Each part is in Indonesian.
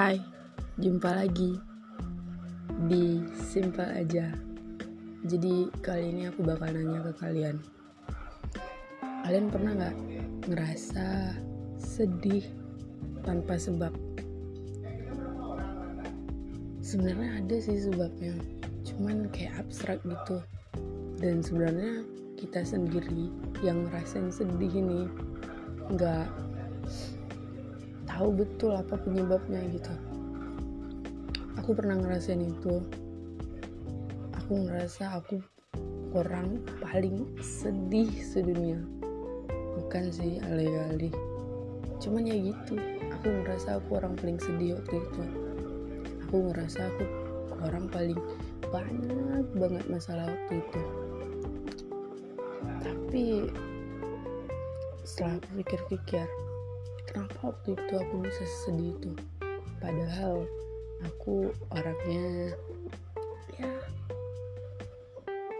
Hai, jumpa lagi di Simple aja. Jadi kali ini aku bakal nanya ke kalian. Kalian pernah nggak ngerasa sedih tanpa sebab? Sebenarnya ada sih sebabnya, cuman kayak abstrak gitu. Dan sebenarnya kita sendiri yang ngerasain sedih ini nggak tahu betul apa penyebabnya gitu. Aku pernah ngerasain itu. Aku ngerasa aku orang paling sedih sedunia. Bukan sih alih-alih. Cuman ya gitu aku ngerasa aku orang paling sedih waktu itu. Aku ngerasa aku orang paling banyak banget masalah waktu itu. Tapi setelah aku pikir-pikir kenapa waktu itu aku bisa sedih itu padahal aku orangnya ya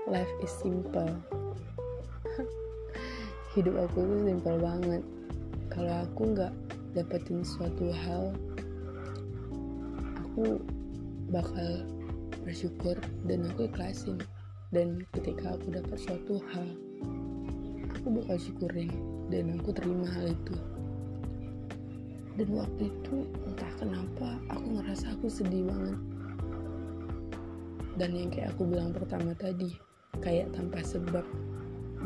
life is simple. Hidup aku tuh simple banget. Kalau aku nggak dapetin suatu hal aku bakal bersyukur dan aku ikhlasin. Dan ketika aku dapat suatu hal aku bakal syukurin dan aku terima hal itu dan waktu itu entah kenapa aku ngerasa aku sedih banget. Dan yang kayak aku bilang pertama tadi kayak tanpa sebab.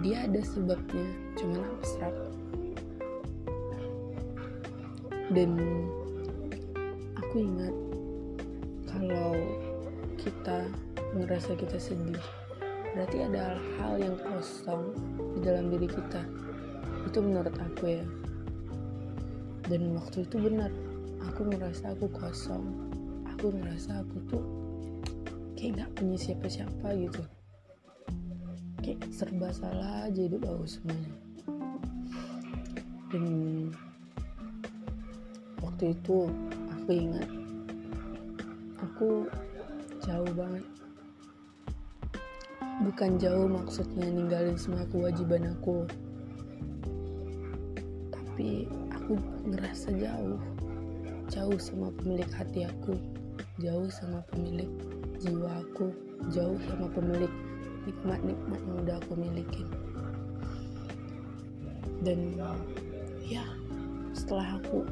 Dia ada sebabnya cuman abstrak dan aku ingat kalau kita ngerasa kita sedih berarti ada hal-hal yang kosong di dalam diri kita. Itu menurut aku ya dan waktu itu benar aku ngerasa aku kosong. Aku ngerasa aku tuh kayak nggak punya siapa-siapa gitu. Kayak serba salah aja hidup aku semuanya. Dan waktu itu aku ingat aku jauh banget. Bukan jauh maksudnya ninggalin semua kewajiban aku. Tapi aku ngerasa jauh. Jauh sama pemilik hati aku. Jauh sama pemilik jiwa aku. Jauh sama pemilik nikmat-nikmat yang udah aku milikin dan ya setelah aku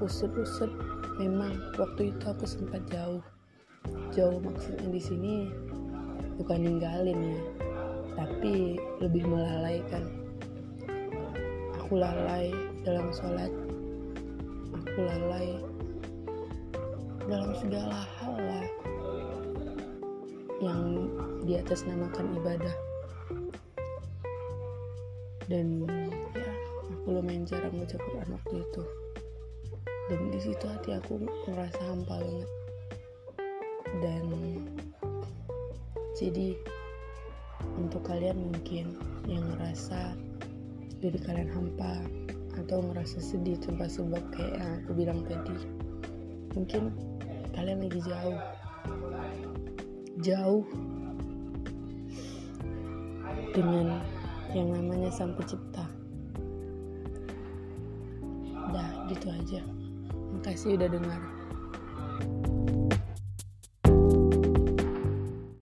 usut-usut memang waktu itu aku sempat jauh. Jauh maksudnya di sini bukan ninggalin ya tapi lebih melalaikan. Aku lalai dalam sholat aku lalai. Dalam segala hal lah yang di atas namakan ibadah. Dan ya aku lumayan jarang baca Quran waktu itu. Dan di situ hati aku merasa hampa banget. Dan jadi untuk kalian mungkin yang ngerasa diri kalian hampa atau ngerasa sedih tanpa sebab kayak yang aku bilang tadi. Mungkin kalian lagi jauh. Jauh dengan yang namanya sang pencipta. Udah gitu aja. Makasih udah dengar